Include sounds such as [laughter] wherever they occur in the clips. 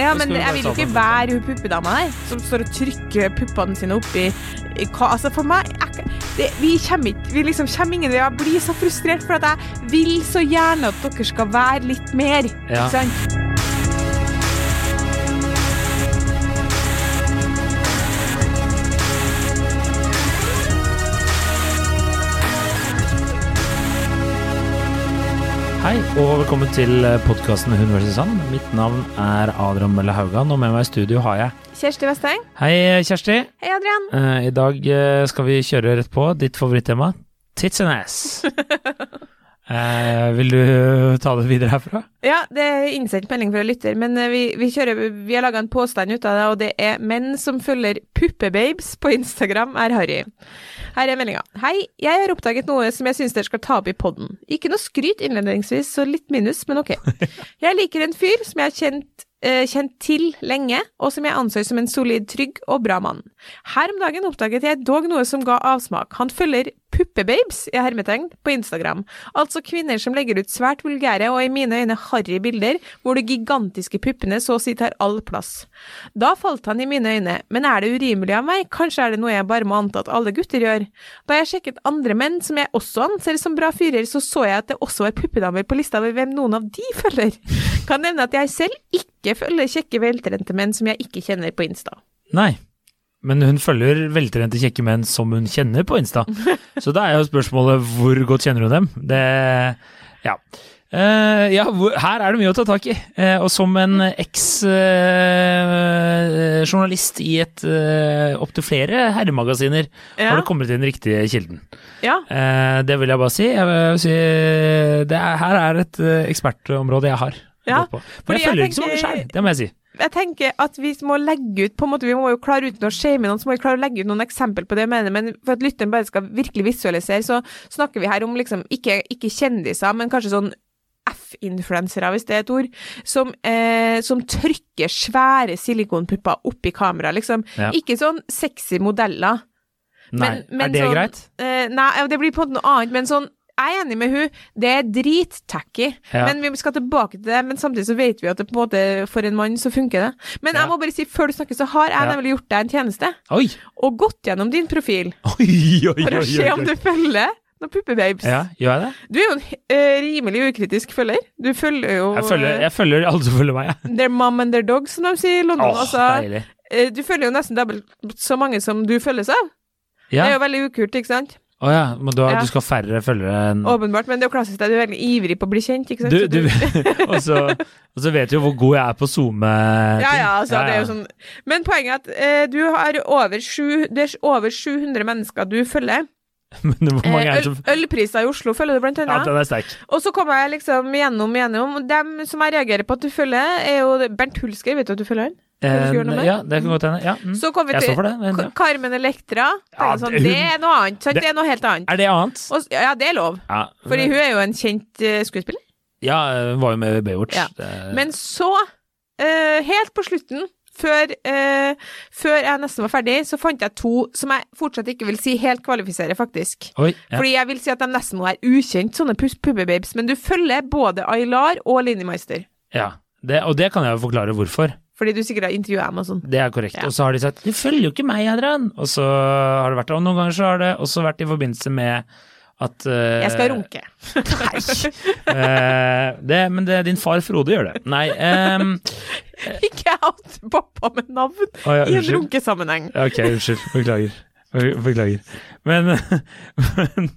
Ja, men jeg vil jo ikke være hun puppedama der som står og trykker puppene sine oppi Altså, for meg jeg, det, Vi kommer ikke Vi liksom kommer ingen vei. Jeg blir så frustrert, for at jeg vil så gjerne at dere skal være litt mer. Ja. Ikke sant? Hei, og velkommen til podkasten Hun versus han. Mitt navn er Adrian Mølle Haugan, og med meg i studio har jeg Kjersti Vesteng. Hei, Kjersti. Hei, Adrian. Eh, I dag eh, skal vi kjøre rett på ditt favorittema, tits and ass. [laughs] Eh, vil du ta det videre herfra? Ja, det er innsendt melding fra lytter, men eh, vi, vi, kjører, vi har laga en påstand ut av det, og det er menn som følger puppebabes på Instagram, er harry. Her er meldinga. Hei, jeg har oppdaget noe som jeg syns dere skal ta opp i podden. Ikke noe skryt innledningsvis, så litt minus, men ok. [laughs] Jeg liker en fyr som jeg har kjent, kjent til lenge, og som jeg anser som en solid, trygg og bra mann. Her om dagen oppdaget jeg dog noe som ga avsmak. Han følger puppebabes i hermetegn på Instagram, altså kvinner som legger ut svært vulgære og i mine øyne harry bilder hvor de gigantiske puppene så å si tar all plass. Da falt han i mine øyne, men er det urimelig av meg? Kanskje er det noe jeg bare må anta at alle gutter gjør? Da jeg sjekket andre menn som jeg også anser som bra fyrer, så så jeg at det også var puppedamer på lista over hvem noen av de følger. Kan nevne at jeg selv ikke følger kjekke, veltrente menn som jeg ikke kjenner på Insta. Nei. Men hun følger veltrente kjekke menn som hun kjenner på Insta. [laughs] Så da er jo spørsmålet hvor godt kjenner hun dem? Det Ja. Uh, ja, her er det mye å ta tak i. Uh, og som en eks-journalist i et uh, opptil flere herremagasiner Ja. har du kommet til den riktige kilden. Ja, Eh, det vil jeg bare si. Jeg vil si det er, her er et eh, ekspertområde jeg har Ja, på. Men jeg jeg følger ikke så mange tenker- sjøl, det må jeg si. jeg tenker at vi må legge ut på en måte, Vi må jo klare uten å shame noen, så må vi klare å legge ut noen eksempel på det jeg mener. Men for at lytteren bare skal virkelig visualisere, så snakker vi her om liksom ikke, ikke kjendiser, men kanskje sånn F-influensere, hvis det er et ord, som, eh, som trykker svære silikonpupper opp i kamera, liksom. Ja. Ikke sånn sexy modeller. Nei, Men- men er det sånn- greit? Eh, nei, det blir på en måte noe annet, men sånn jeg er enig med hun, det er drittacky, Ja. men vi skal tilbake til det. Men samtidig så vet vi at det på en måte, for en mann så funker det. Men Ja. jeg må bare si, før du snakker, så har jeg Ja. nemlig gjort deg en tjeneste, Oi! og gått gjennom din profil [laughs] Oi, oi, for å se om du følger noen puppebabes. Ja, gjør jeg det? Du er jo en uh, rimelig ukritisk følger. Du følger jo Jeg følger, jeg følger alle som følger meg, jeg. Their mom and their dog, som de sier i London. Oh, altså, deilig. eh, du følger jo nesten dobbelt så mange som du følges av. Ja. Det er jo veldig ukult, ikke sant? Å ja, men du, har, Ja. du skal ha færre følgere enn Åpenbart, men det er jo klassisk, er du er veldig ivrig på å bli kjent, ikke sant? du, du, [laughs] og, så, og så vet du jo hvor god jeg er på SoMe. Ja, ja, altså, det er jo sånn Men poenget er at eh, du har over sju Det er over 700 mennesker du følger. [laughs] Men hvor mange Eh, er det øl, som ølpriser i Oslo følger du blant annet. Ja, den er sterk. og så kommer jeg liksom gjennom gjennom. Dem som jeg reagerer på at du følger, er jo Bernt Hulsker, vet du at du følger han? Du noe med? Eh, ja, det kan godt hende. Ja, mm. Så kommer vi til det. Men, Ka- Carmen Electra. Ja, sånn, det- det er noe annet. Sant? det- Det er noe helt annet. er det annet? Og, ja, det er lov. Ja, Fordi hun er jo en kjent uh, skuespiller. ja, hun var jo med i Baywatch. Ja. Men så, uh, helt på slutten, før, uh, før jeg nesten var ferdig, så fant jeg to som jeg fortsatt ikke vil si helt kvalifiserer, faktisk. Oi, ja. Fordi jeg vil si at de nesten må være ukjent, sånne pubbebabes. Men du følger både Aylar og Linni Meister. ja. Det, og det kan jeg jo forklare hvorfor. Fordi du sikkert har intervjua dem og sånn. Det er korrekt. Ja. Og så har de sagt 'du følger jo ikke meg, Adrian'. Og så har det vært Og noen ganger så har det også vært i forbindelse med at uh, Jeg skal runke. eh, det, men det, din far Frode gjør det. Nei Um, [laughs] ikke out pappa med navn å ja, i en runkesammenheng. Ok, unnskyld. Beklager. Be- Beklager. Men, men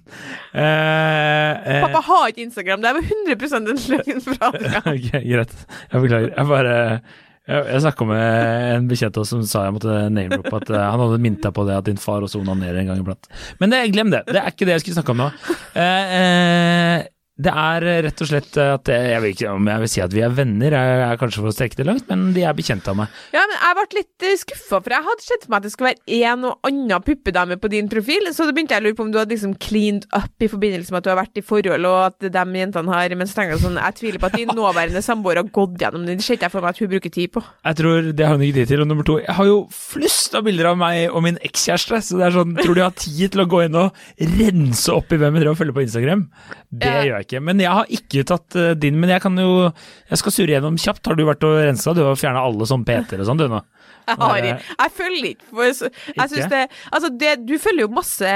uh, Pappa har ikke Instagram, det er jo 100 en løgn fra [laughs] Adrian. Ok, greit. Jeg beklager. Jeg bare Jeg, jeg snakka med en bekjent som sa jeg måtte name-droppe at eh, han hadde minta på det at din far også onanerer en gang iblant. Men det, glem det. Det er ikke det jeg skulle snakke om nå. Eh, eh, det er rett og slett at jeg, vet ikke om jeg vil si at vi er venner, jeg er kanskje for å strekke det langt, men de er bekjent av meg. Ja, men jeg ble litt skuffa, for jeg hadde sett for meg at det skulle være en og annen puppedame på din profil, så da begynte jeg å lure på om du hadde liksom cleaned up i forbindelse med at du har vært i forhold, og at de jentene har Men så tenker jeg sånn, jeg tviler på at din [laughs] nåværende samboer har gått gjennom det. Det ser ikke jeg for meg at hun bruker tid på. Jeg tror det har hun ikke tid til. Og nummer to, jeg har jo flust av bilder av meg og min ekskjæreste, så det er sånn, tror du jeg har tid til å gå inn og rense opp i hvem jeg driver og følger på Instagram? Det Ja. gjør jeg jeg ikke. Men jeg har ikke tatt eh, din. Men jeg kan jo Jeg skal surre gjennom kjapt. Har du vært og rensa? Du har fjerna alle sånne PT-er og sånn, du nå. [laughs] Jeg, har, ikke- jeg følger ikke Jeg synes Ikke? det Altså, det, du følger jo masse,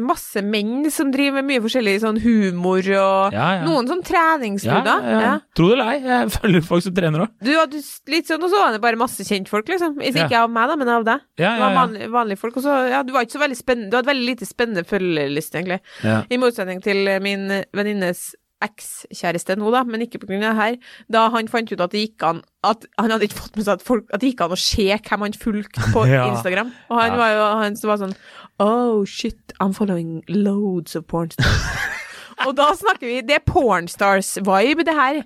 masse menn som driver med mye forskjellig sånn humor og Ja, ja. noen sånn Ja, treningsstudier. ja, ja. Tro det eller ei, jeg [laughs] følger folk som trener òg. Du hadde litt sånn, og så var det bare masse kjentfolk, liksom. Ikke av meg, da, men av deg. Ja, ja, vanlige, vanlige folk. Og så, ja, du var ikke så veldig spennende. Du hadde veldig lite spennende følgeliste, egentlig. I motsetning til eh, min venninnes ekskjæreste nå, da, men ikke av det her. Da han fant ut at det gikk an at Han hadde ikke fått med seg at, folk, at det gikk an å se hvem han fulgte på [laughs] Ja. Instagram. Og han Ja. var jo han som var sånn Oh shit, I'm following loads of porn stars. [laughs] og da snakker vi Det er pornstars-vibe, det her.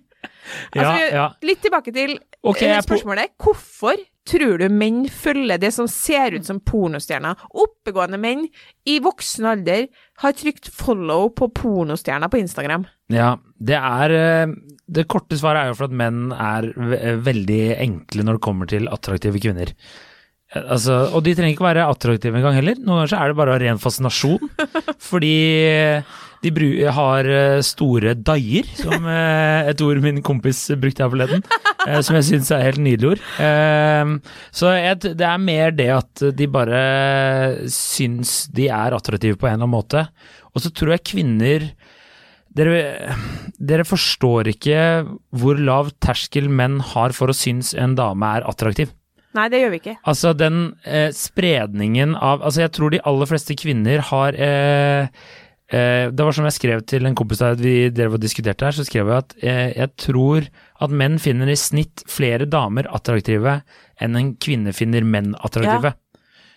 Altså, Ja, ja. Litt tilbake til Ok, eh, spørsmålet. Hvorfor tror du menn følger det som ser ut som pornostjerner? Oppegående menn i voksen alder har trykt follow på pornostjerner på Instagram. Ja, det er eh, Det korte svaret er jo for at menn er veldig enkle når det kommer til attraktive kvinner. Eh, Altså, og de trenger ikke være attraktive engang heller. Noen ganger er det bare ren fascinasjon. [laughs] Fordi de bru har eh, store daier, som eh, et ord min kompis brukte her forleden. eh, Som jeg syns er helt nydelig ord. Eh, Så det er mer det at de bare syns de er attraktive på en eller annen måte. Og så tror jeg kvinner dere, dere forstår ikke hvor lav terskel menn har for å synes en dame er attraktiv. Nei, det gjør vi ikke. Altså den eh, spredningen av Altså jeg tror de aller fleste kvinner har eh, eh, Det var som jeg skrev til en kompis da vi drev og diskuterte her, så skrev jeg at eh, jeg tror at menn finner i snitt flere damer attraktive enn en kvinne finner menn attraktive.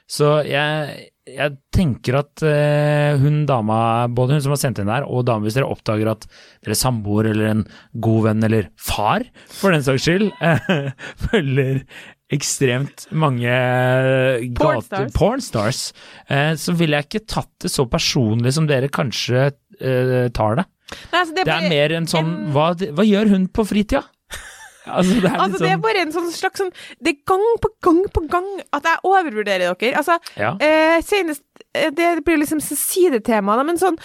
Så jeg, jeg tenker at eh, hun dama, både hun som har sendt inn der, og dama hvis dere oppdager at dere er samboer eller en god venn eller far, for den saks skyld, [laughs] følger ekstremt mange gate- Pornstars. eh, så ville jeg ikke tatt det så personlig som dere kanskje eh, tar det. Nei, altså, det, er Det er mer en sånn en- hva, hva gjør hun på fritida? [laughs] Altså, det er altså sånn... det er sånn bare en sånn slags sånn Det er gang på gang på gang at jeg overvurderer dere. Altså, ja. Eh, senest eh, Det blir liksom sidetema, da, men sånn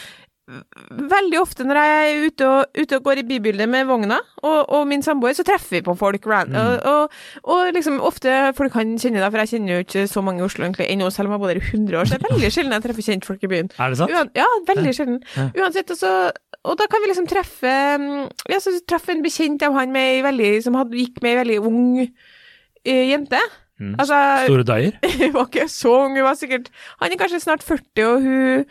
Veldig ofte når jeg er ute og, ute og går i bybildet med vogna og, og min samboer, så treffer vi på folk. Mm. Og, og, liksom ofte folk kan kjenne deg, for jeg kjenner jo ikke så mange i Oslo egentlig ennå, selv om jeg har bodd her i 100 år. Så det er veldig sjelden jeg treffer kjentfolk i byen. Er det sant? Uan, ja, veldig sjelden. Ja. Uansett, og, så, og da kan vi liksom treffe mm, Ja, så traff en bekjent av han veldig, som hadde, gikk med ei veldig ung eh, jente. Mm. Altså, Store deier? [laughs] hun var ikke så ung, hun var sikkert Han er kanskje snart 40, og hun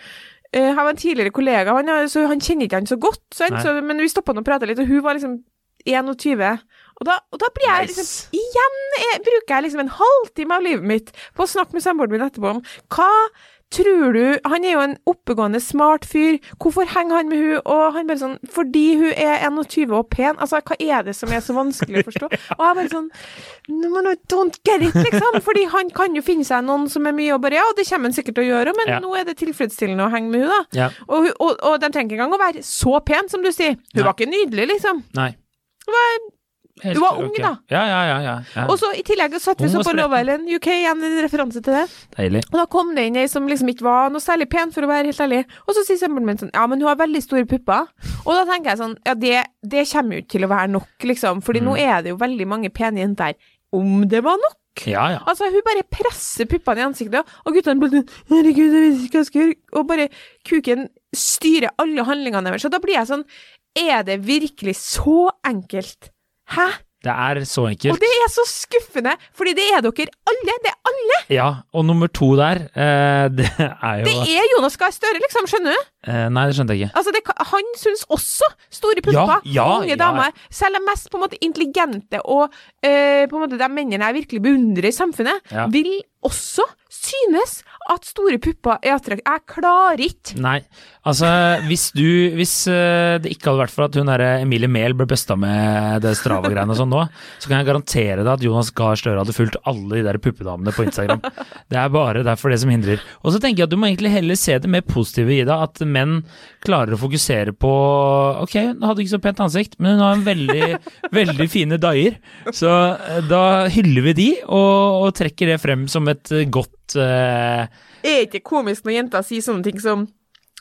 eh, Han var en tidligere kollega, han, så han kjenner ikke han så godt? Så, men vi stoppa og prata litt, og hun var liksom 21. Og da, og da blir jeg liksom Nice. Igjen jeg, bruker jeg liksom en halvtime av livet mitt på å snakke med samboeren min etterpå om hva tror du Han er jo en oppegående, smart fyr. Hvorfor henger han med hun? Og han bare sånn Fordi hun er 21 og pen. Altså, hva er det som er så vanskelig å forstå? Og jeg bare sånn no, no, Don't get it, liksom. Fordi han kan jo finne seg noen som er mye og bare Ja, det kommer han sikkert til å gjøre, men Ja. nå er det tilfredsstillende å henge med hun da. Ja. Og, og, og de trenger ikke engang å være så pen, som du sier. Hun Nei. var ikke nydelig, liksom. Nei. Hun var Helt Du var ung, okay. da. Ja, ja, ja. ja. Og så i tillegg satt vi så på. Love Island UK, igjen en referanse til det. Deilig. Og da kom det inn ei som liksom ikke var noe særlig pen, for å være helt ærlig. Og så sier samboeren min sånn Ja, men hun har veldig store pupper. Og da tenker jeg sånn Ja, det, det kommer jo ikke til å være nok, liksom. Fordi nå Mm. er det jo veldig mange pene jenter. Om det var nok? Ja, ja. Altså, hun bare presser puppene i ansiktet, og guttene blir sånn Herregud, jeg vet ikke hva jeg skal gjøre. Og bare kuken styrer alle handlingene deres. Så da blir jeg sånn Er det virkelig så enkelt? Hæ? Det er så enkelt. Og det er så skuffende, fordi det er dere alle. Det er alle. Ja, og nummer to der, eh, [laughs] det er jo Det er Jonas Gahr Støre, liksom. Skjønner du? Eh, Nei, det skjønte jeg ikke. Altså, det, han syns også store pupper, Ja, ja, unge ja. damer, selv de mest på en måte intelligente og eh, på en måte de mennene jeg virkelig beundrer i samfunnet, Ja. vil også synes at store pupper er attraktivt. Jeg klarer ikke. Nei, altså hvis du Hvis uh, det ikke hadde vært for at hun derre Emilie Mehl ble busta med det Strava-greiene og sånn nå, så kan jeg garantere deg at Jonas Gahr Støre hadde fulgt alle de der puppedamene på Instagram. Det er bare derfor det som hindrer. Og så tenker jeg at du må egentlig heller se det mer positive i det, at menn klarer å fokusere på Ok, hun hadde ikke så pent ansikt, men hun har en veldig, [laughs] veldig fine daier. Så eh, da hyller vi de, og, og trekker det frem som et godt uh... Er ikke komisk når jenter sier sånne ting som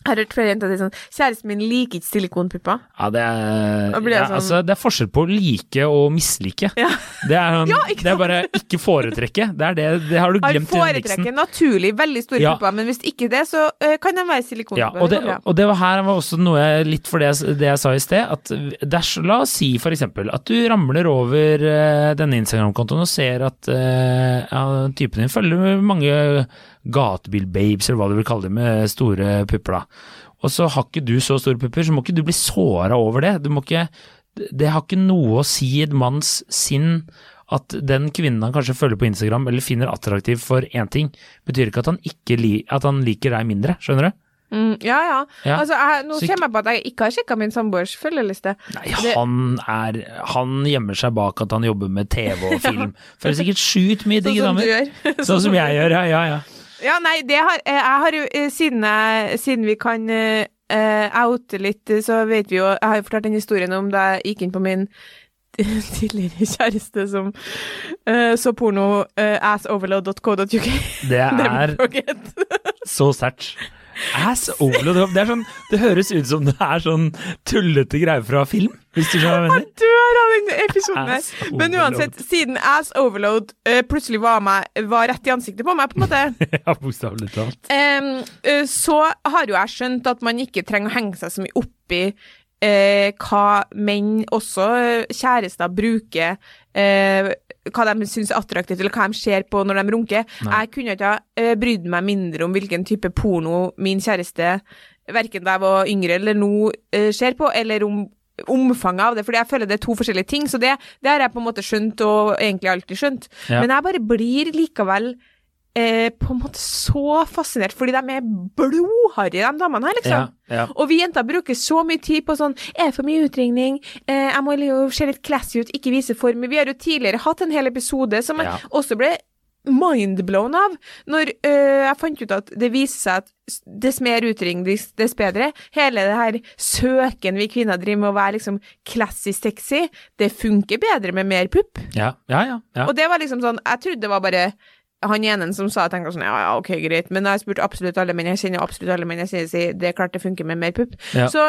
Jeg har hørt flere jenter si sånn Kjæresten min liker ikke silikonpupper. Ja, det er, ja, sånn- altså, det er forskjell på å like og mislike. Ja. Det, er, sånn- [laughs] Ja, det er bare ikke foretrekke. Det er det, det har du glemt i den miksen. naturlig veldig store pupper, men hvis ikke det, så uh, kan de være silikonpupper. Ja, og det, og det var her var også noe jeg- litt for det, jeg- sa i sted. At dersom, la oss si for eksempel at du ramler over uh, denne Instagram-kontoen og ser at uh, ja, typen din følger mange gatebil-babes, eller hva du vil kalle dem, med store pupper, da. Og så har ikke du så store pupper, så må ikke du bli såra over det. Du må ikke Det har ikke noe å si i et manns sinn at den kvinnen han kanskje følger på Instagram eller finner attraktiv for én ting, betyr ikke at han, ikke li, at han liker deg mindre, skjønner du? Mm, ja, ja. Ja. Altså, jeg, nå kommer jeg på at jeg ikke har sjekka min samboers følgeliste. Nei, Det- han er Han gjemmer seg bak at han jobber med TV og film. [laughs] Føler sikkert sjukt mye digge Sånn som du gjør. Sånn som jeg gjør, ja, ja, ja. Ja, nei, det har eh, Jeg har jo, eh, siden, jeg, siden vi kan eh, oute litt, så vet vi jo Jeg har jo fortalt den historien om da jeg gikk inn på min [laughs] tidligere kjæreste som uh, så porno uh, assoverload.co.uk. Det [laughs] er så sterkt. Ass overload. Det, sånn, det høres ut som det er sånn tullete greier fra film, hvis du skjønner hva jeg mener. dør av den episoden her. Men uansett, siden ass overload uh, plutselig var, meg, var rett i ansiktet på meg, på en måte, [laughs] Ja, bokstavelig talt. Um, uh, så har jo jeg skjønt at man ikke trenger å henge seg så mye opp i uh, hva menn, også kjærester, bruker eh, hva de syns er attraktivt, eller hva de ser på når de runker. Nei. Jeg kunne ikke ha eh, brydd meg mindre om hvilken type porno min kjæreste, verken da jeg var yngre eller nå, eh, ser på, eller om omfanget av det, fordi jeg føler det er to forskjellige ting. Så det, det har jeg på en måte skjønt, og egentlig alltid skjønt. Ja. Men jeg bare blir likevel eh, på en måte så fascinert, fordi de er blodharry, de damene her, liksom. Ja, ja. Og vi jenter bruker så mye tid på sånn Er det for mye utringning? Eh, jeg må jo se litt classy ut, ikke vise form. Vi har jo tidligere hatt en hel episode som Ja. også ble mindblown av, når øh, jeg fant ut at det viser seg at dess mer dess, dess bedre. Hele det her søken vi kvinner driver med å være liksom classy sexy, det funker bedre med mer pupp. Ja, ja, ja. ja. Og det var liksom sånn Jeg trodde det var bare han ene som sa jeg tenkte sånn, ja, ja, ok, greit, men jeg har spurt absolutt alle menn, jeg kjenner absolutt alle menn, jeg sier, sier det er klart det funker med mer pupp. Ja. Så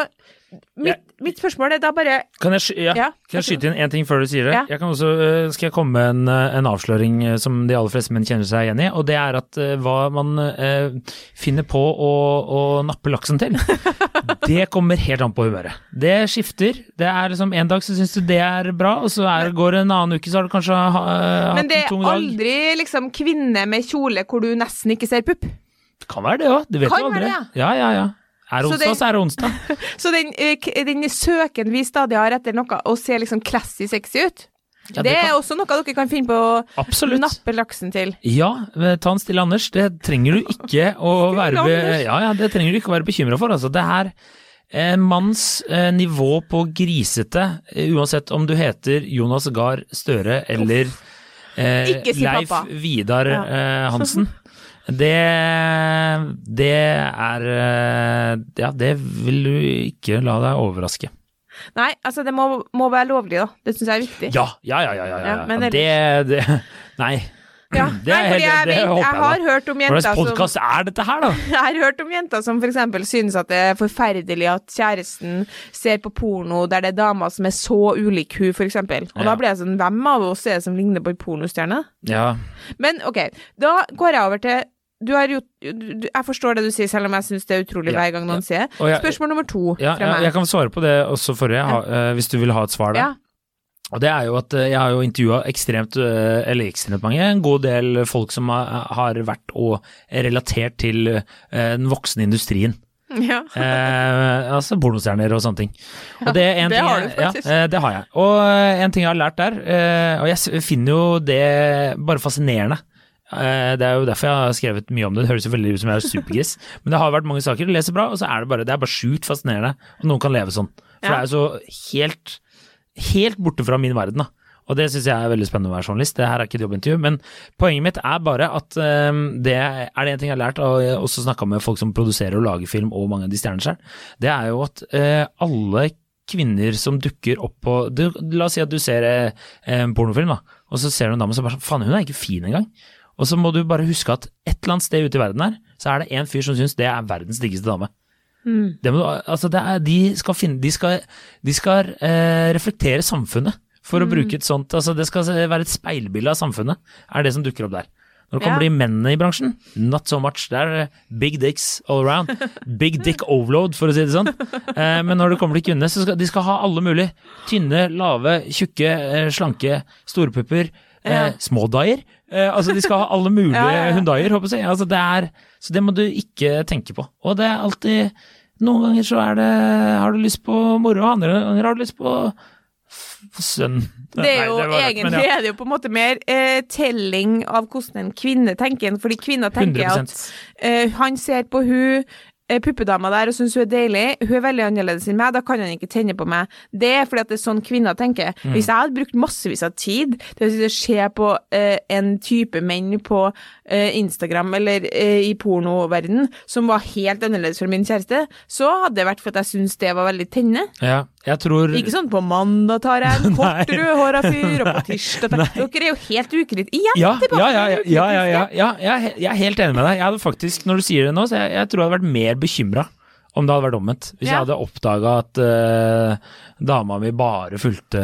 mitt, mitt spørsmål er da bare Kan jeg, ja, Ja, kan jeg skyte inn én ting før du sier det? Ja. Jeg kan også, øh, skal jeg komme med en, øh, en avsløring øh, som de aller fleste menn kjenner seg igjen i, og det er at hva man eh, finner på å, å nappe laksen til, [laughs] det kommer helt an på humøret. Det skifter. Det er liksom En dag så syns du det er bra, og så er, går det en annen uke, så har du kanskje ha, Men hatt det en er tung dag. aldri liksom kvinne med kjole hvor du nesten ikke ser pupp. Det kan være det òg, Det vet Kan du aldri. være det, Ja, ja, ja. Er onsdag, Så den, så er det onsdag. [laughs] Så den, eh, den søken vi stadig har etter noe å se liksom classy sexy ut, Ja, det, er kan, også noe dere kan finne på å absolutt. nappe laksen til. Ja, eh, ta en stille Anders. Det trenger du ikke [laughs] å være ja, ja, det trenger du ikke å være bekymra for. Altså, det er en manns eh, nivå på grisete, eh, uansett om du heter Jonas Gahr Støre eller eh, si Leif. Vidar eh, Hansen. [laughs] Det Det er eh, Ja, det vil du ikke la deg overraske. Nei, altså det må, må være lovlig, da. Det syns jeg er viktig. Ja, ja, ja, ja. ja, ja. Men det, det [laughs] Nei. Ja. [clears throat] Det Nei, fordi jeg, det vet, håper jeg har da. hørt om jenter som som podkast er dette her, da? [laughs] Jeg har hørt om jenter som eksempel synes at det er forferdelig at kjæresten ser på porno der det er damer som er så ulik hun, eksempel. Og Ja. da blir jeg sånn, hvem av oss er det som ligner på en pornostjerne? Ja. Men ok, da går jeg over til du er jo, du, jeg forstår det du sier, selv om jeg syns det er utrolig Ja, hver gang noen sier. det. Spørsmål nummer to Ja, fra meg. jeg kan svare på det også forrige, ha, eh, hvis du vil ha et svar der. Ja. Og det er jo at eh, jeg har jo intervjua ekstremt, eh, eller ekstremt mange, en god del folk som har, vært og relatert til den voksne industrien. [laughs] ja. Eh, altså pornostjerner og sånne ting. Og det, en [laughs] det ting har du faktisk. Ja, det har jeg. Og en ting jeg har lært der, eh, og jeg finner jo det bare fascinerende. Eh, Det er jo derfor jeg har skrevet mye om det. Det høres jo veldig ut som jeg er supergris, [laughs] men det har vært mange saker. Du leser bra, og så er det bare, det er bare sjukt fascinerende at noen kan leve sånn. For Ja. det er jo så helt, helt borte fra min verden, da. Og det syns jeg er veldig spennende å være journalist. Det her er ikke et jobbintervju, men poenget mitt er bare at eh, det er det en ting jeg har lært, og jeg har også snakka med folk som produserer og lager film, og mange av de stjernene selv, det er jo at eh, alle kvinner som dukker opp på du, La oss si at du ser eh, en pornofilm, da, og så ser du en dame som bare sånn Faen, hun er ikke fin engang. Og så må du bare huske at et eller annet sted ute i verden her, så er det en fyr som syns det er verdens diggeste dame. Mm. Du- altså det er, de skal, finne, de skal, de skal eh, reflektere samfunnet, for Mm. å bruke et sånt altså Det skal være et speilbilde av samfunnet, er det som dukker opp der. Når det kommer Ja. til mennene i bransjen, not so much. Det er eh, big dicks all around. [laughs] Big dick overload, for å si det sånn. Eh, men når det kommer til kvinnene, så skal de skal ha alle mulige. Tynne, lave, tjukke, eh, slanke, storpupper, eh, Ja. smådaier. Eh, altså de skal ha alle mulige [laughs] Ja, ja, ja. hundaier, håper jeg. Altså, det er, så det må du ikke tenke på. Og det er alltid Noen ganger så er det Har du lyst på moro, andre ganger har du lyst på sønn. Det er jo Nei, det egentlig rett, ja. er det jo på en måte mer eh, telling av hvordan en kvinne tenker, fordi kvinner tenker 100%. at eh, han ser på hun eh, puppedama der og syns hun er deilig, hun er veldig annerledes enn meg, da kan han ikke tenne på meg. Det er fordi at det er sånn kvinner tenker. Mm. Hvis jeg hadde brukt massevis av tid til å se på eh, en type menn på eh, Instagram eller eh, i pornoverden som var helt annerledes fra min kjæreste, så hadde det vært for at jeg syns det var veldig tennende. Ja, tror Ikke sånn på mandag tar jeg en [laughs] kort rødhåra fyr, og på [laughs] tirsdag tar Dere er jo helt ukritt. Igjen ja, tilbake ja, ja, ja, ja, ja, jeg er he- jeg helt enig med deg. Jeg hadde faktisk, når du sier det nå, så jeg, jeg tror jeg hadde vært mer bekymra om det hadde vært omvendt. Hvis jeg hadde oppdaga at uh, dama mi bare fulgte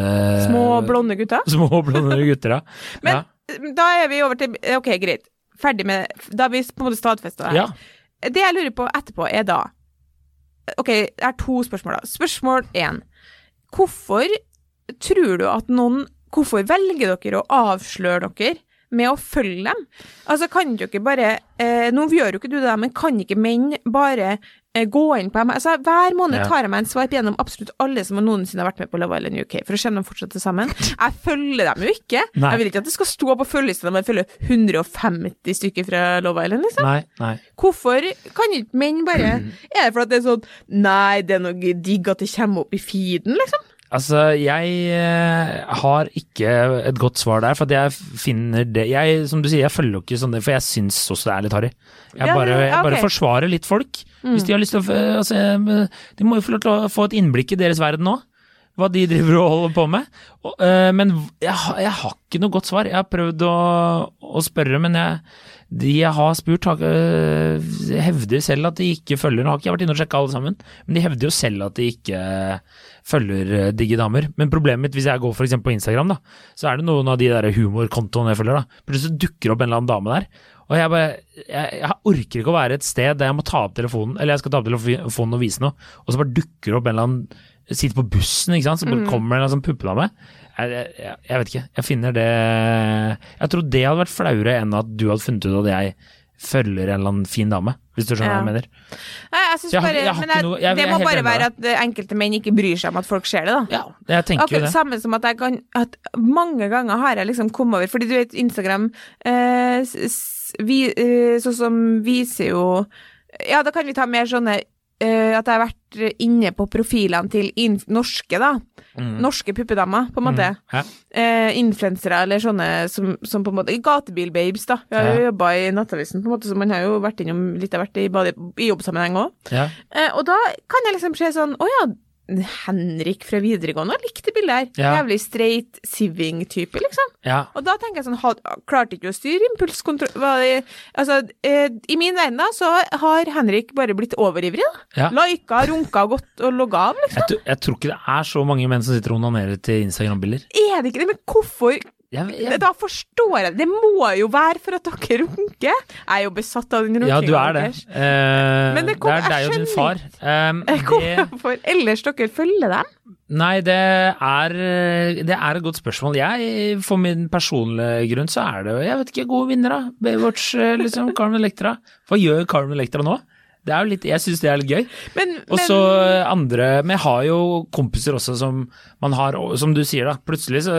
Små, blonde gutter. [laughs] Små blonde gutter, ja. Men da er vi over til Ok, greit. Ferdig med Da har vi på en måte stadfesta det ja. her. Det jeg lurer på etterpå, er da Ok, det er to spørsmål, da. Spørsmål én. Hvorfor tror du at noen Hvorfor velger dere å avsløre dere med å følge dem? Altså, kan dere bare eh, Nå gjør jo ikke du det, men kan ikke menn bare gå inn på? Altså, hver måned tar jeg meg en sveip gjennom absolutt alle som noensinne har vært med på Love Island UK, for å se om de fortsetter sammen. [laughs] Jeg følger dem jo ikke. Nei. Jeg vil ikke at det skal stå på følgelista når jeg følger 150 stykker fra Love Island, liksom. Nei, nei. Hvorfor kan ikke menn bare [clears throat] Er det fordi det er sånn Nei, det er noe digg at det kommer opp i feeden, liksom? Altså, jeg eh, har ikke et godt svar der, for at jeg finner det jeg, Som du sier, jeg følger jo ikke sånn det, for jeg syns også det er litt harry. Jeg Ja, bare, jeg bare ok. forsvarer litt folk. Hvis de har lyst til å altså, De må jo få lov til å få et innblikk i deres verden nå. Hva de driver og holder på med. Og, uh, men jeg, jeg har ikke noe godt svar. Jeg har prøvd å, å spørre, men jeg, de jeg har spurt, har, øh, hevder selv at de ikke følger Nå har ikke jeg vært inne og sjekka alle sammen, men de hevder jo selv at de ikke følger øh, digge damer. Men problemet mitt, hvis jeg går for eksempel på Instagram, da, så er det noen av de der humorkontoene jeg følger, da. Plutselig dukker opp en eller annen dame der. Og jeg bare jeg, jeg orker ikke å være et sted der jeg må ta opp telefonen, eller jeg skal ta opp telefonen og vise noe, og så bare dukker opp en eller annen Sitter på bussen, ikke sant, så bare kommer det en sånn puppedame. Jeg, jeg, jeg, vet ikke. Jeg finner det Jeg tror det hadde vært flauere enn at du hadde funnet ut at jeg følger en eller annen fin dame, hvis du skjønner Ja. hva jeg mener. Nei, jeg synes bare jeg Men noe- det må bare være at enkelte menn ikke bryr seg om at folk ser det, da. Ja, jeg tenker jo Akkurat det. samme som at jeg kan at Mange ganger har jeg liksom kommet over Fordi du vet, Instagram eh, vi, eh, Sånn som viser jo Ja, da kan vi ta mer sånne At jeg har vært inne på profilene til norske, da. Mm. Norske puppedamer, på en måte. Mm. Eh, influensere eller sånne som, som på en måte Gatebilbabes, da. Vi har jo Ja. jobba i Nattavisen, på en måte, så man har jo vært innom litt av hvert i, i jobbsammenheng òg. Ja. Eh, og da kan jeg liksom se sånn Å ja, Henrik fra videregående likte bildet her. Ja. Jævlig straight siving-type, liksom. ja. Og da tenker jeg sånn had, Klarte ikke å styre impulskontroll det- Altså, eh, i min verden da, så har Henrik bare blitt overivrig, da. Ja. Lika, runka, gått og logga av, liksom. Jeg, tror- jeg tror ikke det er så mange menn som sitter og onanerer til Instagram-bilder. Er det ikke det? Men hvorfor Jeg, jeg, Da forstår jeg det. Det må jo være for at dere runker. Jeg er jo besatt av den runkinga. ja, du er det. Eh, Men det kom- det er deg og din far. Um, [laughs] det, Hvorfor ellers dere følger dem? nei, det er, det er et godt spørsmål. Jeg, for min personlige grunn, så er det jeg vet ikke, gode vinnere. Baywatch, eh, liksom. Carmen Electra. Hva gjør Carmen Electra nå? Det er jo litt, jeg syns det er litt gøy. Men, Og så andre Men jeg har jo kompiser også som man har Som du sier, da. Plutselig så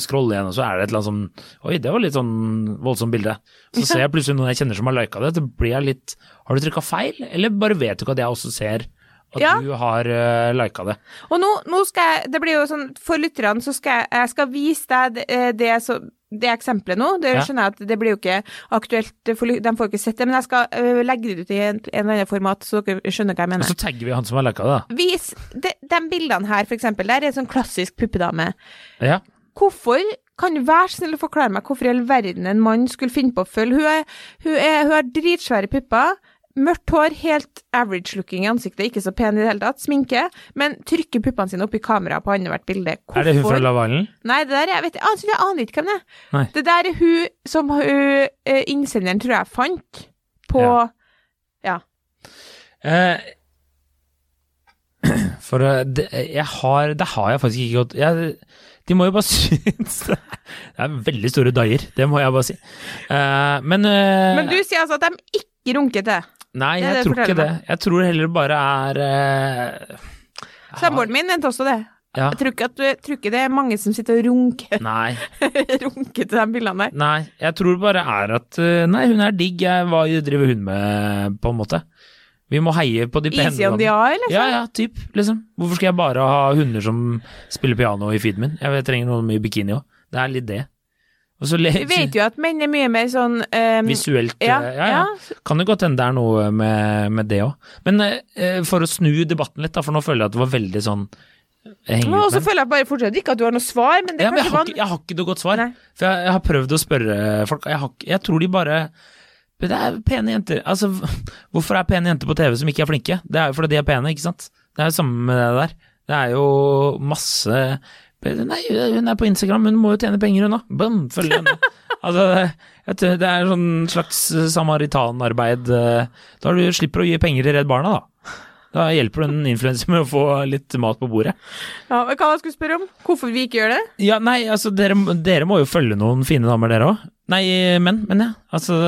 scroller jeg igjen, og så er det et eller annet sånn Oi, det var litt sånn voldsomt bilde. Så ser jeg plutselig noen jeg kjenner som har lika det. Så blir jeg litt Har du trykka feil? Eller bare vet du ikke at jeg også ser at Ja. du har uh, lika det? Og nå, nå skal jeg Det blir jo sånn For lytterne så skal jeg, jeg skal vise deg det, eh, det, så, det eksempelet nå. Det skjønner jeg at det blir jo ikke aktuelt, for, de får ikke sett det. Men jeg skal eh, legge det ut i en, en eller annen format, så dere skjønner hva jeg mener. Og så tagger vi han som har lagd det, da. Vis de, de bildene her, for eksempel. Der er en sånn klassisk puppedame. Ja. Hvorfor kan du være snill å forklare meg hvorfor i all verden en mann skulle finne på å følge Hun, er, hun, er, hun har dritsvære pupper, mørkt hår, helt average looking i ansiktet, ikke så pen i det hele tatt, sminke, men trykker puppene sine opp i kamera på annethvert bilde. Er det hun fra Lavalen? Nei, det der jeg vet jeg, jeg aner ikke hvem det er. Nei. Det der er hun som hun, eh, innsenderen tror jeg fant på Ja. Ja. Eh, [clears throat] for eh, det, jeg har Det har jeg faktisk ikke gått jeg, De må jo bare [laughs] synes Det er veldig store daier, det må jeg bare si. Eh, men eh, Men du sier altså at de ikke runker til. Nei, jeg det tror ikke det. Jeg tror heller bare er uh, Samboeren min mente også det. Ja. Jeg tror ikke, at, jeg tror ikke det er mange som sitter og runker, Nei, [laughs] runker til de bildene der. nei, jeg tror bare er at eh, Nei, hun er digg, hva driver hun med, på en måte? Vi må heie på de pene Easy on the eye, liksom. Ja, ja, typ, liksom. Hvorfor skal jeg bare ha hunder som spiller piano i feeden min? Jeg trenger noe med bikini òg. Det er litt det. Vi vet jo at menn er mye mer sånn um, Visuelt ja, eh, ja, ja. Kan det godt hende det er noe med, med det òg. Men uh, for å snu debatten litt, da, for nå føler jeg at det var veldig sånn og så føler jeg bare fortsatt ikke at du har noe svar, men det Ja, men jeg, har jeg har ikke noe godt svar. Nei. For jeg, jeg har prøvd å spørre folk, jeg, har, jeg tror de bare Det er pene jenter. Altså, [laughs] hvorfor er pene jenter på TV som ikke er flinke? Det er jo fordi de er pene, ikke sant? Det er jo samme med det der. Det er jo masse Nei, hun er på Instagram, hun må jo tjene penger, hun òg. Bum, følg henne. altså, det er sånn slags samaritanarbeid. eh, Da du slipper å gi penger til Redd Barna, da. Da hjelper du en influenser med å få litt mat på bordet. Ja, men Hva du jeg skulle spørre om? Hvorfor vi ikke gjør det? Ja, nei, altså dere, dere må jo følge noen fine damer, dere òg. Nei, menn, men ja. Altså,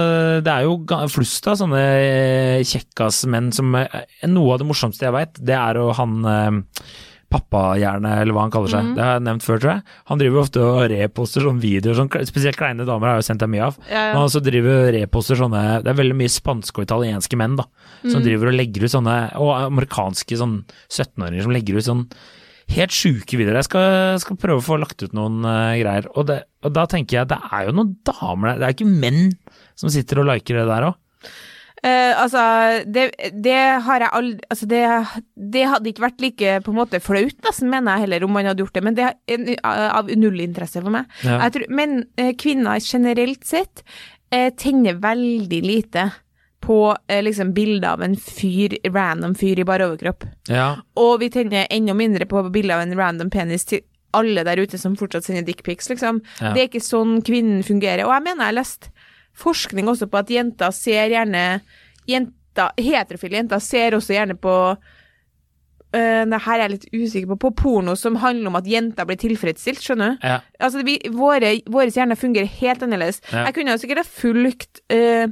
det er jo flust av sånne eh, kjekkasmenn som eh, Noe av det morsomste jeg veit, det er jo han eh, pappahjerne, eller hva han kaller seg. Det har jeg nevnt før, tror jeg. Han driver ofte og reposter sånne videoer, sånn, spesielt kleine damer har jeg jo sendt deg mye av. Ja, Men han driver reposter sånne Det er veldig mye spanske og italienske menn, da. Som driver og legger ut sånne Og amerikanske sånn 17-åringer som legger ut sånn helt sjuke videoer. Jeg skal, skal prøve å få lagt ut noen uh, greier. Og, det, og da tenker jeg det er jo noen damer der, det er ikke menn som sitter og liker det der òg. Eh, altså, det, det har jeg aldri Altså, det, det hadde ikke vært like på en måte flaut, nesten, mener jeg heller, om man hadde gjort det, men det er av null interesse for meg. Ja. Tror, men eh, kvinner generelt sett eh, tenner veldig lite på eh, liksom bilder av en fyr, random fyr i bar overkropp. Ja. Og vi tenner enda mindre på bilder av en random penis til alle der ute som fortsatt sender dickpics, liksom. Ja. Det er ikke sånn kvinnen fungerer. Og jeg mener jeg har lest forskning også på at jenter ser gjerne jenter, Heterofile jenter ser også gjerne på Uh, det her er jeg litt usikker på. På porno som handler om at jenter blir tilfredsstilt, skjønner du? ja. Altså, vi, våre, våre hjerner fungerer helt annerledes. Ja. Jeg kunne sikkert ha fulgt øh,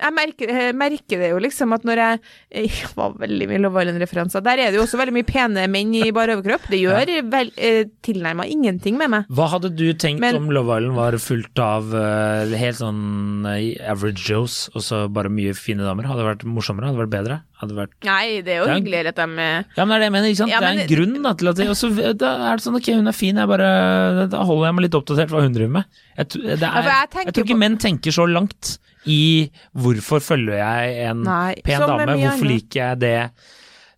jeg merker, jeg merker det jo liksom at når jeg [laughs] Jeg var veldig mye Love Island-referanser. Der er det jo også veldig mye pene menn i bar overkropp. Det gjør vel, eh, tilnærma ingenting med meg. Hva hadde du tenkt Men- om Love Island var fullt av eh, helt sånn eh, average Joes, og så bare mye fine damer? Hadde det vært morsommere? Hadde det vært bedre? Hadde vært Nei, det er jo Det er- hyggeligere at de Ja, men det er det jeg mener, ikke sant? Ja, det er en grunn da, til at det, og så da er det sånn, ok, hun er fin, jeg bare, da holder jeg meg litt oppdatert hva hun driver med. Jeg, det er, jeg jeg, tror ikke menn tenker så langt i hvorfor følger jeg en Nei, pen dame, hvorfor liker jeg det?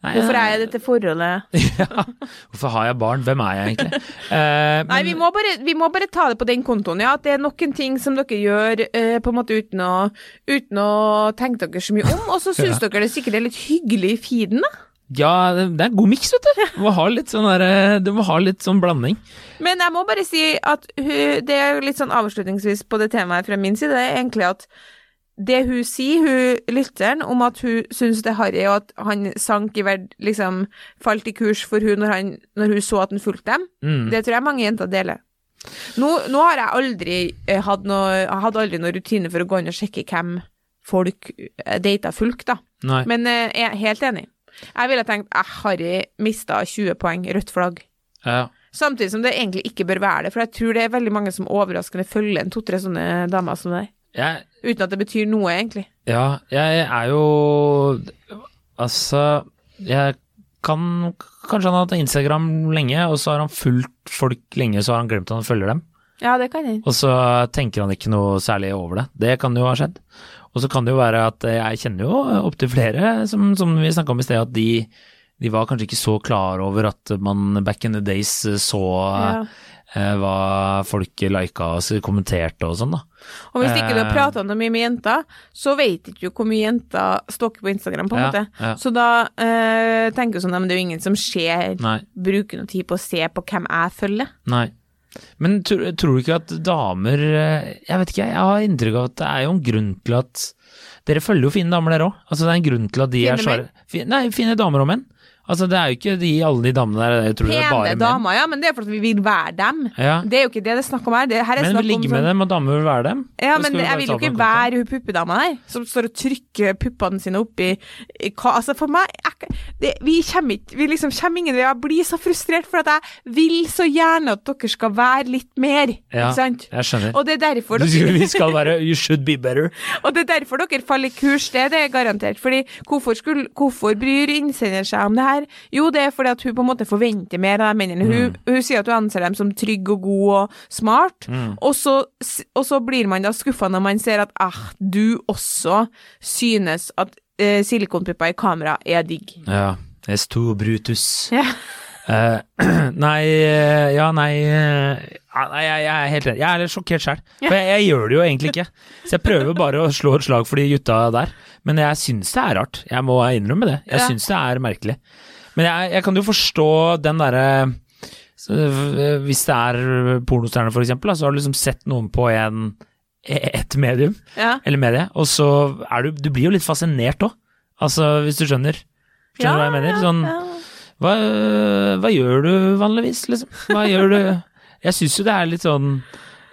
Hvorfor er jeg i dette forholdet? [laughs] ja, hvorfor har jeg barn? Hvem er jeg egentlig? [laughs] Eh, Nei, vi må, bare, vi må bare ta det på den kontoen, ja. At det er noen ting som dere gjør uh, på en måte uten å, uten å tenke dere så mye om, og så [laughs] syns dere det sikkert er litt hyggelig i feeden, da. Ja, det er en god miks, vet du. Du må ha litt sånn, der, eh, du må ha litt sånn blanding. Men jeg må bare si at det er litt sånn avslutningsvis på det temaet fra min side, det er egentlig at det hun sier, hun lytteren, om at hun syns det er harry, og at han sank i verd, liksom falt i kurs for hun når, han, når hun så at han fulgte dem, Mm. det tror jeg mange jenter deler. Nå, nå har jeg aldri eh, hatt noe hadde aldri noen rutine for å gå inn og sjekke hvem folk eh, data fulgte, da. Nei. Men eh, jeg er helt enig. Jeg ville tenkt at Harry mista 20 poeng, rødt flagg. Ja. Samtidig som det egentlig ikke bør være det, for jeg tror det er veldig mange som overraskende følger en to-tre sånne damer som deg, Jeg, uten at det betyr noe, egentlig. Ja, jeg er jo Altså, jeg kan Kanskje han har hatt Instagram lenge, og så har han fulgt folk lenge, så har han glemt at han følger dem. Ja, det kan jeg. Og så tenker han ikke noe særlig over det. Det kan jo ha skjedd. Og så kan det jo være at jeg kjenner jo opptil flere, som, som vi snakka om i sted, at de, de var kanskje ikke så klar over at man back in the days så Ja. Eh, hva folk lika og kommenterte og sånn, da. Og hvis ikke du har Eh. prata noe mye med jenter, så vet ikke du hvor mye jenter stalker på Instagram, på en Ja, måte. ja. Så da eh, tenker du sånn, at det er jo ingen som ser, Nei. bruker noe tid på å se på hvem jeg følger. Nei. Men tror, tror du ikke at damer eh, Jeg vet ikke, jeg har inntrykk av at det er jo en grunn til at Dere følger jo fine damer, dere òg. Altså, det er en grunn til at de er Fine svære Nei, fine damer og menn. Altså, det er jo ikke de, alle de damene der, jeg tror det er bare damer, menn. ja, men det er fordi vi vil være dem. Ja. Det er jo ikke det det er snakk om her. Det, her er Men vi snakk om ligger med sånn- dem, og damer vil være dem. Ja, men jeg vil jo ikke være hun puppedama der, som står og trykker puppene sine opp i, i hva Altså, for meg jeg, det, Vi kommer ikke Vi liksom kommer ingen vei. Jeg blir så frustrert, for at jeg vil så gjerne at dere skal være litt mer, Ja, ikke sant? jeg skjønner. Og det er derfor dere Vi skal være You should be better. [laughs] Og det er derfor dere faller i kurs, det, det er garantert. Fordi hvorfor, skulle, hvorfor bryr innsender seg om det her? Jo, det er fordi at hun på en måte forventer mer av de mennene. Hun, Mm. hun sier at hun anser dem som trygg og god og smart, Mm. og, så, og så blir man da skuffa når man ser at ah, du også synes at eh, silikonpupper i kamera er digg. Ja. S2 Brutus. Ja. Eh, [clears throat] nei eh, Ja, nei eh, Nei, jeg, jeg er helt redd. Jeg er litt sjokkert sjøl. For jeg, jeg gjør det jo egentlig ikke. Så jeg prøver bare å slå et slag for de gutta der. Men jeg syns det er rart. Jeg må innrømme det. Jeg Ja. syns det er merkelig. Men jeg, jeg kan jo forstå den derre Hvis det er pornostjerner, for eksempel, så har du liksom sett noen på en et medium, Ja. eller medie, og så er du Du blir jo litt fascinert òg. Altså, hvis du skjønner. Skjønner du hva jeg mener? Sånn ja. Hva, hva gjør du vanligvis, liksom? Hva gjør du Jeg syns jo det er litt sånn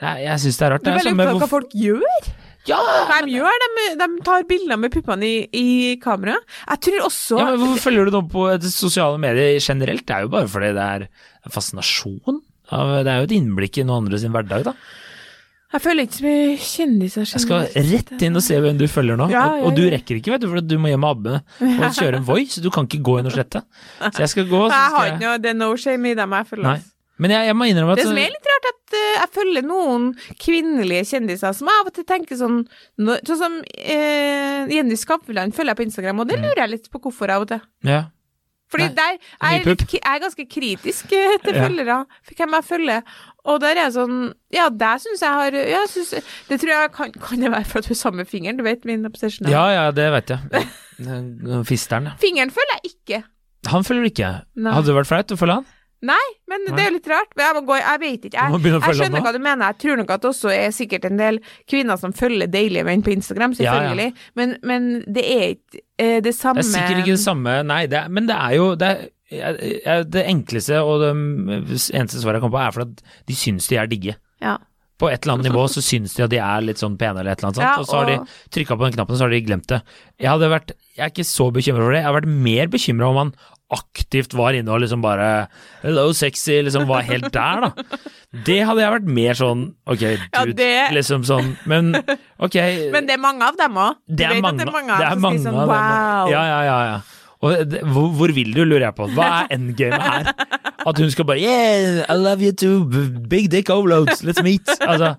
Jeg, jeg syns det er rart. Du er Det er veldig sånn hva folk gjør. ja, de gjør, de, de tar bilder med puppene i, i kamera. Jeg tror også ja, men Hvorfor følger du noe på sosiale medier generelt? Det er jo bare fordi det er fascinasjon. av- Det er jo et innblikk i noen andre sin hverdag, da. Jeg følger ikke så mye kjendiser Jeg skal rett inn og se hvem du følger nå. Ja, og, ja, og du rekker ikke, vet du, for du må hjem med Abbe og kjøre en Voi, så du kan ikke gå inn og slette. Så jeg skal gå, så Jeg har ikke noe, det er no shame i dem jeg følger. Men jeg, jeg må innrømme at Det som er litt rart, at uh, jeg følger noen kvinnelige kjendiser som av og til tenker sånn Sånn som uh, Jenny Skavlan følger jeg på Instagram, og det Mm. lurer jeg litt på hvorfor av og til. Ja. Fordi Nei, der er jeg, litt, jeg er ganske kritisk eh, til følgere, for hvem jeg følger. Og der er jeg sånn Ja, der syns jeg har jeg synes, Det tror jeg kan, kan det være for at du har samme fingeren, du vet min obsession. ja, ja, det vet jeg. Fisteren. Fingeren følger jeg ikke. Han følger ikke. Nei. Hadde det vært flaut å følge han? Nei, men det er jo litt rart. Jeg, gå, jeg vet ikke. Jeg, jeg skjønner hva du mener. Jeg tror nok at det også er sikkert en del kvinner som følger deilige menn på Instagram, Ja, ja. selvfølgelig. Men, men det er ikke eh, det samme Det er sikkert ikke det samme, nei, det er, men det er jo det, er, det enkleste og det eneste svaret jeg kommer på, er for at de syns de er digge. Ja. På et eller annet nivå så syns de at de er litt sånn pene eller et eller annet sånt, Ja, og så har de og- trykka på den knappen, og så har de glemt det. Jeg hadde vært, jeg er ikke så bekymra for det, jeg har vært mer bekymra om han aktivt var inne og liksom bare Hello, sexy, liksom var helt der, da. Det hadde jeg vært mer sånn ok, Ja, dude, det- liksom sånn, men ok. Men det er mange av dem òg. Det er mange, det er mange, det er mange sånn, av dem. wow. Ja, ja, ja, ja. Det, hvor, hvor vil du, lurer jeg på. Hva er endgamet her? At hun skal bare Yeah, I love you too. Big dick overloads. Let's meet. Altså,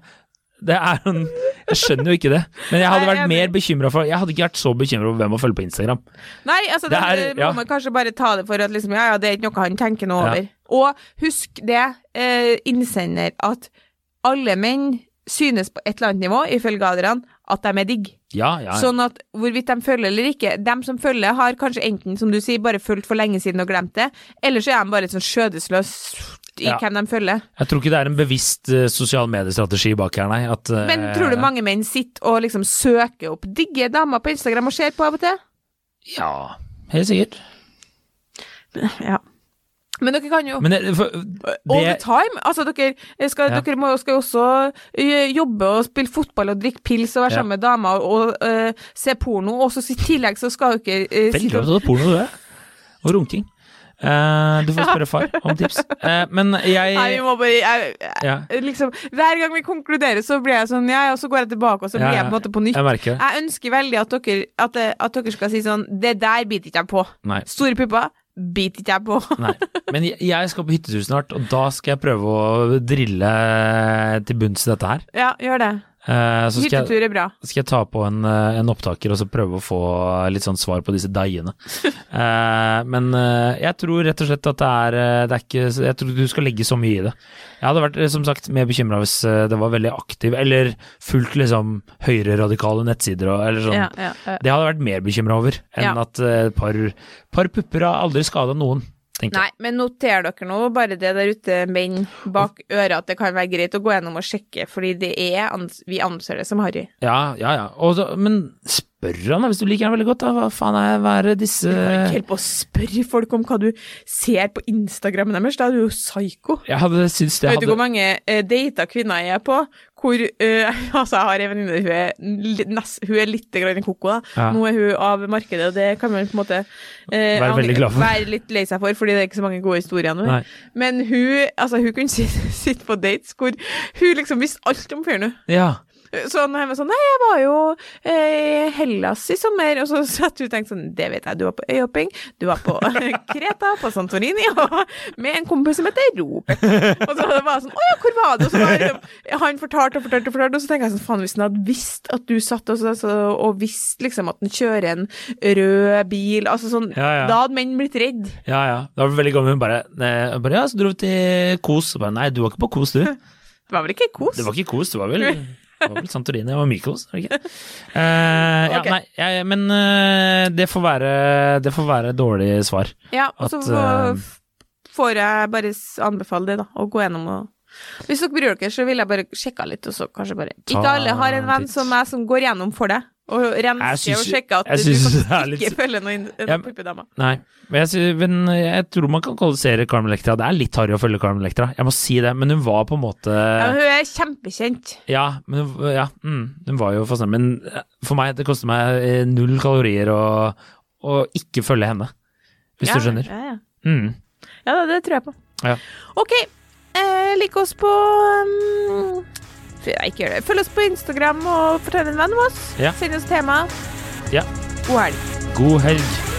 det er en Jeg skjønner jo ikke det. Men jeg hadde Nei, jeg- mer bekymra for Jeg hadde ikke vært så bekymra for hvem å følge på Instagram. Nei, altså Det det er- må ja. man kanskje bare ta det for at liksom, ja, ja, det er ikke noe han tenker noe over. Og husk det, eh, innsender, at alle menn synes på et eller annet nivå, ifølge Adrian, at de er digg. Ja, ja. ja. Sånn at hvorvidt de følger eller ikke, dem som følger har kanskje enten, som du sier, bare fulgt for lenge siden og glemt det, eller så er de bare et sånn skjødesløs i Ja. hvem de følger. Jeg tror ikke det er en bevisst uh, sosial mediestrategi bak her, nei. At, uh, Men tror du mange menn sitter og liksom søker opp digge damer på Instagram og ser på av og til? Ja, helt sikkert. Ja. Men dere kan jo Men det, for, All the time. Altså, dere skal, Ja. dere må, skal jo også eh, jobbe og spille fotball og drikke pils og være Ja. sammen med damer og, og eh, se porno, og så i tillegg så skal dere uh, Veldig opptatt av porno, du er. Og runking. Eh, du får spørre far om tips. Uh, men jeg Nei, vi må bare jeg, ja, liksom, Hver gang vi konkluderer, så blir jeg sånn ja, og så går jeg tilbake, og så Ja, blir jeg på en måte på nytt. jeg. Jeg ønsker veldig at dere, at, at dere skal si sånn Det der biter ikke jeg på. Nei. Store pupper biter ikke jeg på. Nei. Men jeg- jeg skal på hyttetur snart, og da skal jeg prøve å drille til bunns i dette her. Ja, gjør det. Eh, så skal jeg, Hyttetur er bra. skal jeg ta på en, eh, en opptaker og så prøve å få litt sånn svar på disse deiene. [laughs] Eh, men jeg tror rett og slett at det er, det er ikke Jeg tror du skal legge så mye i det. Jeg hadde vært som sagt mer bekymra hvis det var veldig aktiv, eller fullt liksom høyreradikale nettsider og eller sånn. Ja, ja. Det hadde jeg vært mer bekymra over enn Ja. at et par, par pupper har aldri skada noen, tenker jeg. Nei, men noter dere nå bare det der ute, menn bak øret, at det kan være greit å gå gjennom og sjekke, fordi det er, vi anser det som harry. Ja, ja, ja. Og men spør han da, hvis du liker han veldig godt, da. Hva faen er, hva er disse ikke holde på å spørre folk om hva du ser på Instagrammen deres, da er du jo psyko. Jeg hadde syntes det Vet du hvor mange uh, data kvinner jeg er på? Hvor uh, [laughs] Altså, jeg har en venninne, hun, er hun er litt grann koko, da. Ja. Nå er hun av markedet, og det kan man på en måte uh, Være veldig glad for. Være litt lei seg for, fordi det er ikke så mange gode historier nå. Nei. Men hun, altså, hun kunne sitte, [laughs] sitte på dates hvor hun liksom visste alt om fyren, hun. Ja. Så når jeg var sånn Nei, jeg var jo eh, Hellas i sommer. Og så [laughs] satt hun og tenkte sånn Det vet jeg, du var på øyhopping, du var på [laughs] Kreta, på Santorini, og med en kompis som heter Robert. Og så var jeg sånn Å ja, hvor var du? Og så var liksom, han fortalte og fortalte og fortalte, og så tenker jeg sånn Faen, hvis han hadde visst at du satt og, så, og visst liksom at han kjører en rød bil, altså sånn Ja, ja. Da hadde menn blitt redd. Ja, ja. Det var veldig gammel. Hun bare, bare Ja, så dro vi til Kos. Og bare, Nei, du var ikke på Kos, du. Det var vel ikke kos? Det var ikke Kos, det var vel [laughs] det var vel Santorini, og Mykos, var det ikke? Eh, ja, nei, jeg, men uh, det får være Det får være dårlig svar. Ja, og så uh, får- jeg bare anbefale det, da. Å gå gjennom og Hvis dere bryr dere, så vil jeg bare sjekke litt, og så kanskje bare Ikke alle har en venn som meg som går gjennom for deg, og renske og sjekke at du er litt- ikke følger noen, Ja, noen men- puppedama. Nei, men jeg, synes, men jeg tror man kan kvalifisere Carmen Electra. Det er litt harry å følge Carmen Electra, jeg må si det, men hun var på en måte Ja, hun er kjempekjent. Ja, men ja, mm, hun var jo fascinerende. Men eh, for meg, det koster meg eh, null kalorier å, å ikke følge henne. Hvis ja, du skjønner. Ja, ja. Mm. ja det tror jeg på. Ja. Ok, eh, lik oss på um, ikke gjør det. Følg oss på Instagram og fortell en venn om oss. Ja. Send oss tema. Ja. God helg. God helg.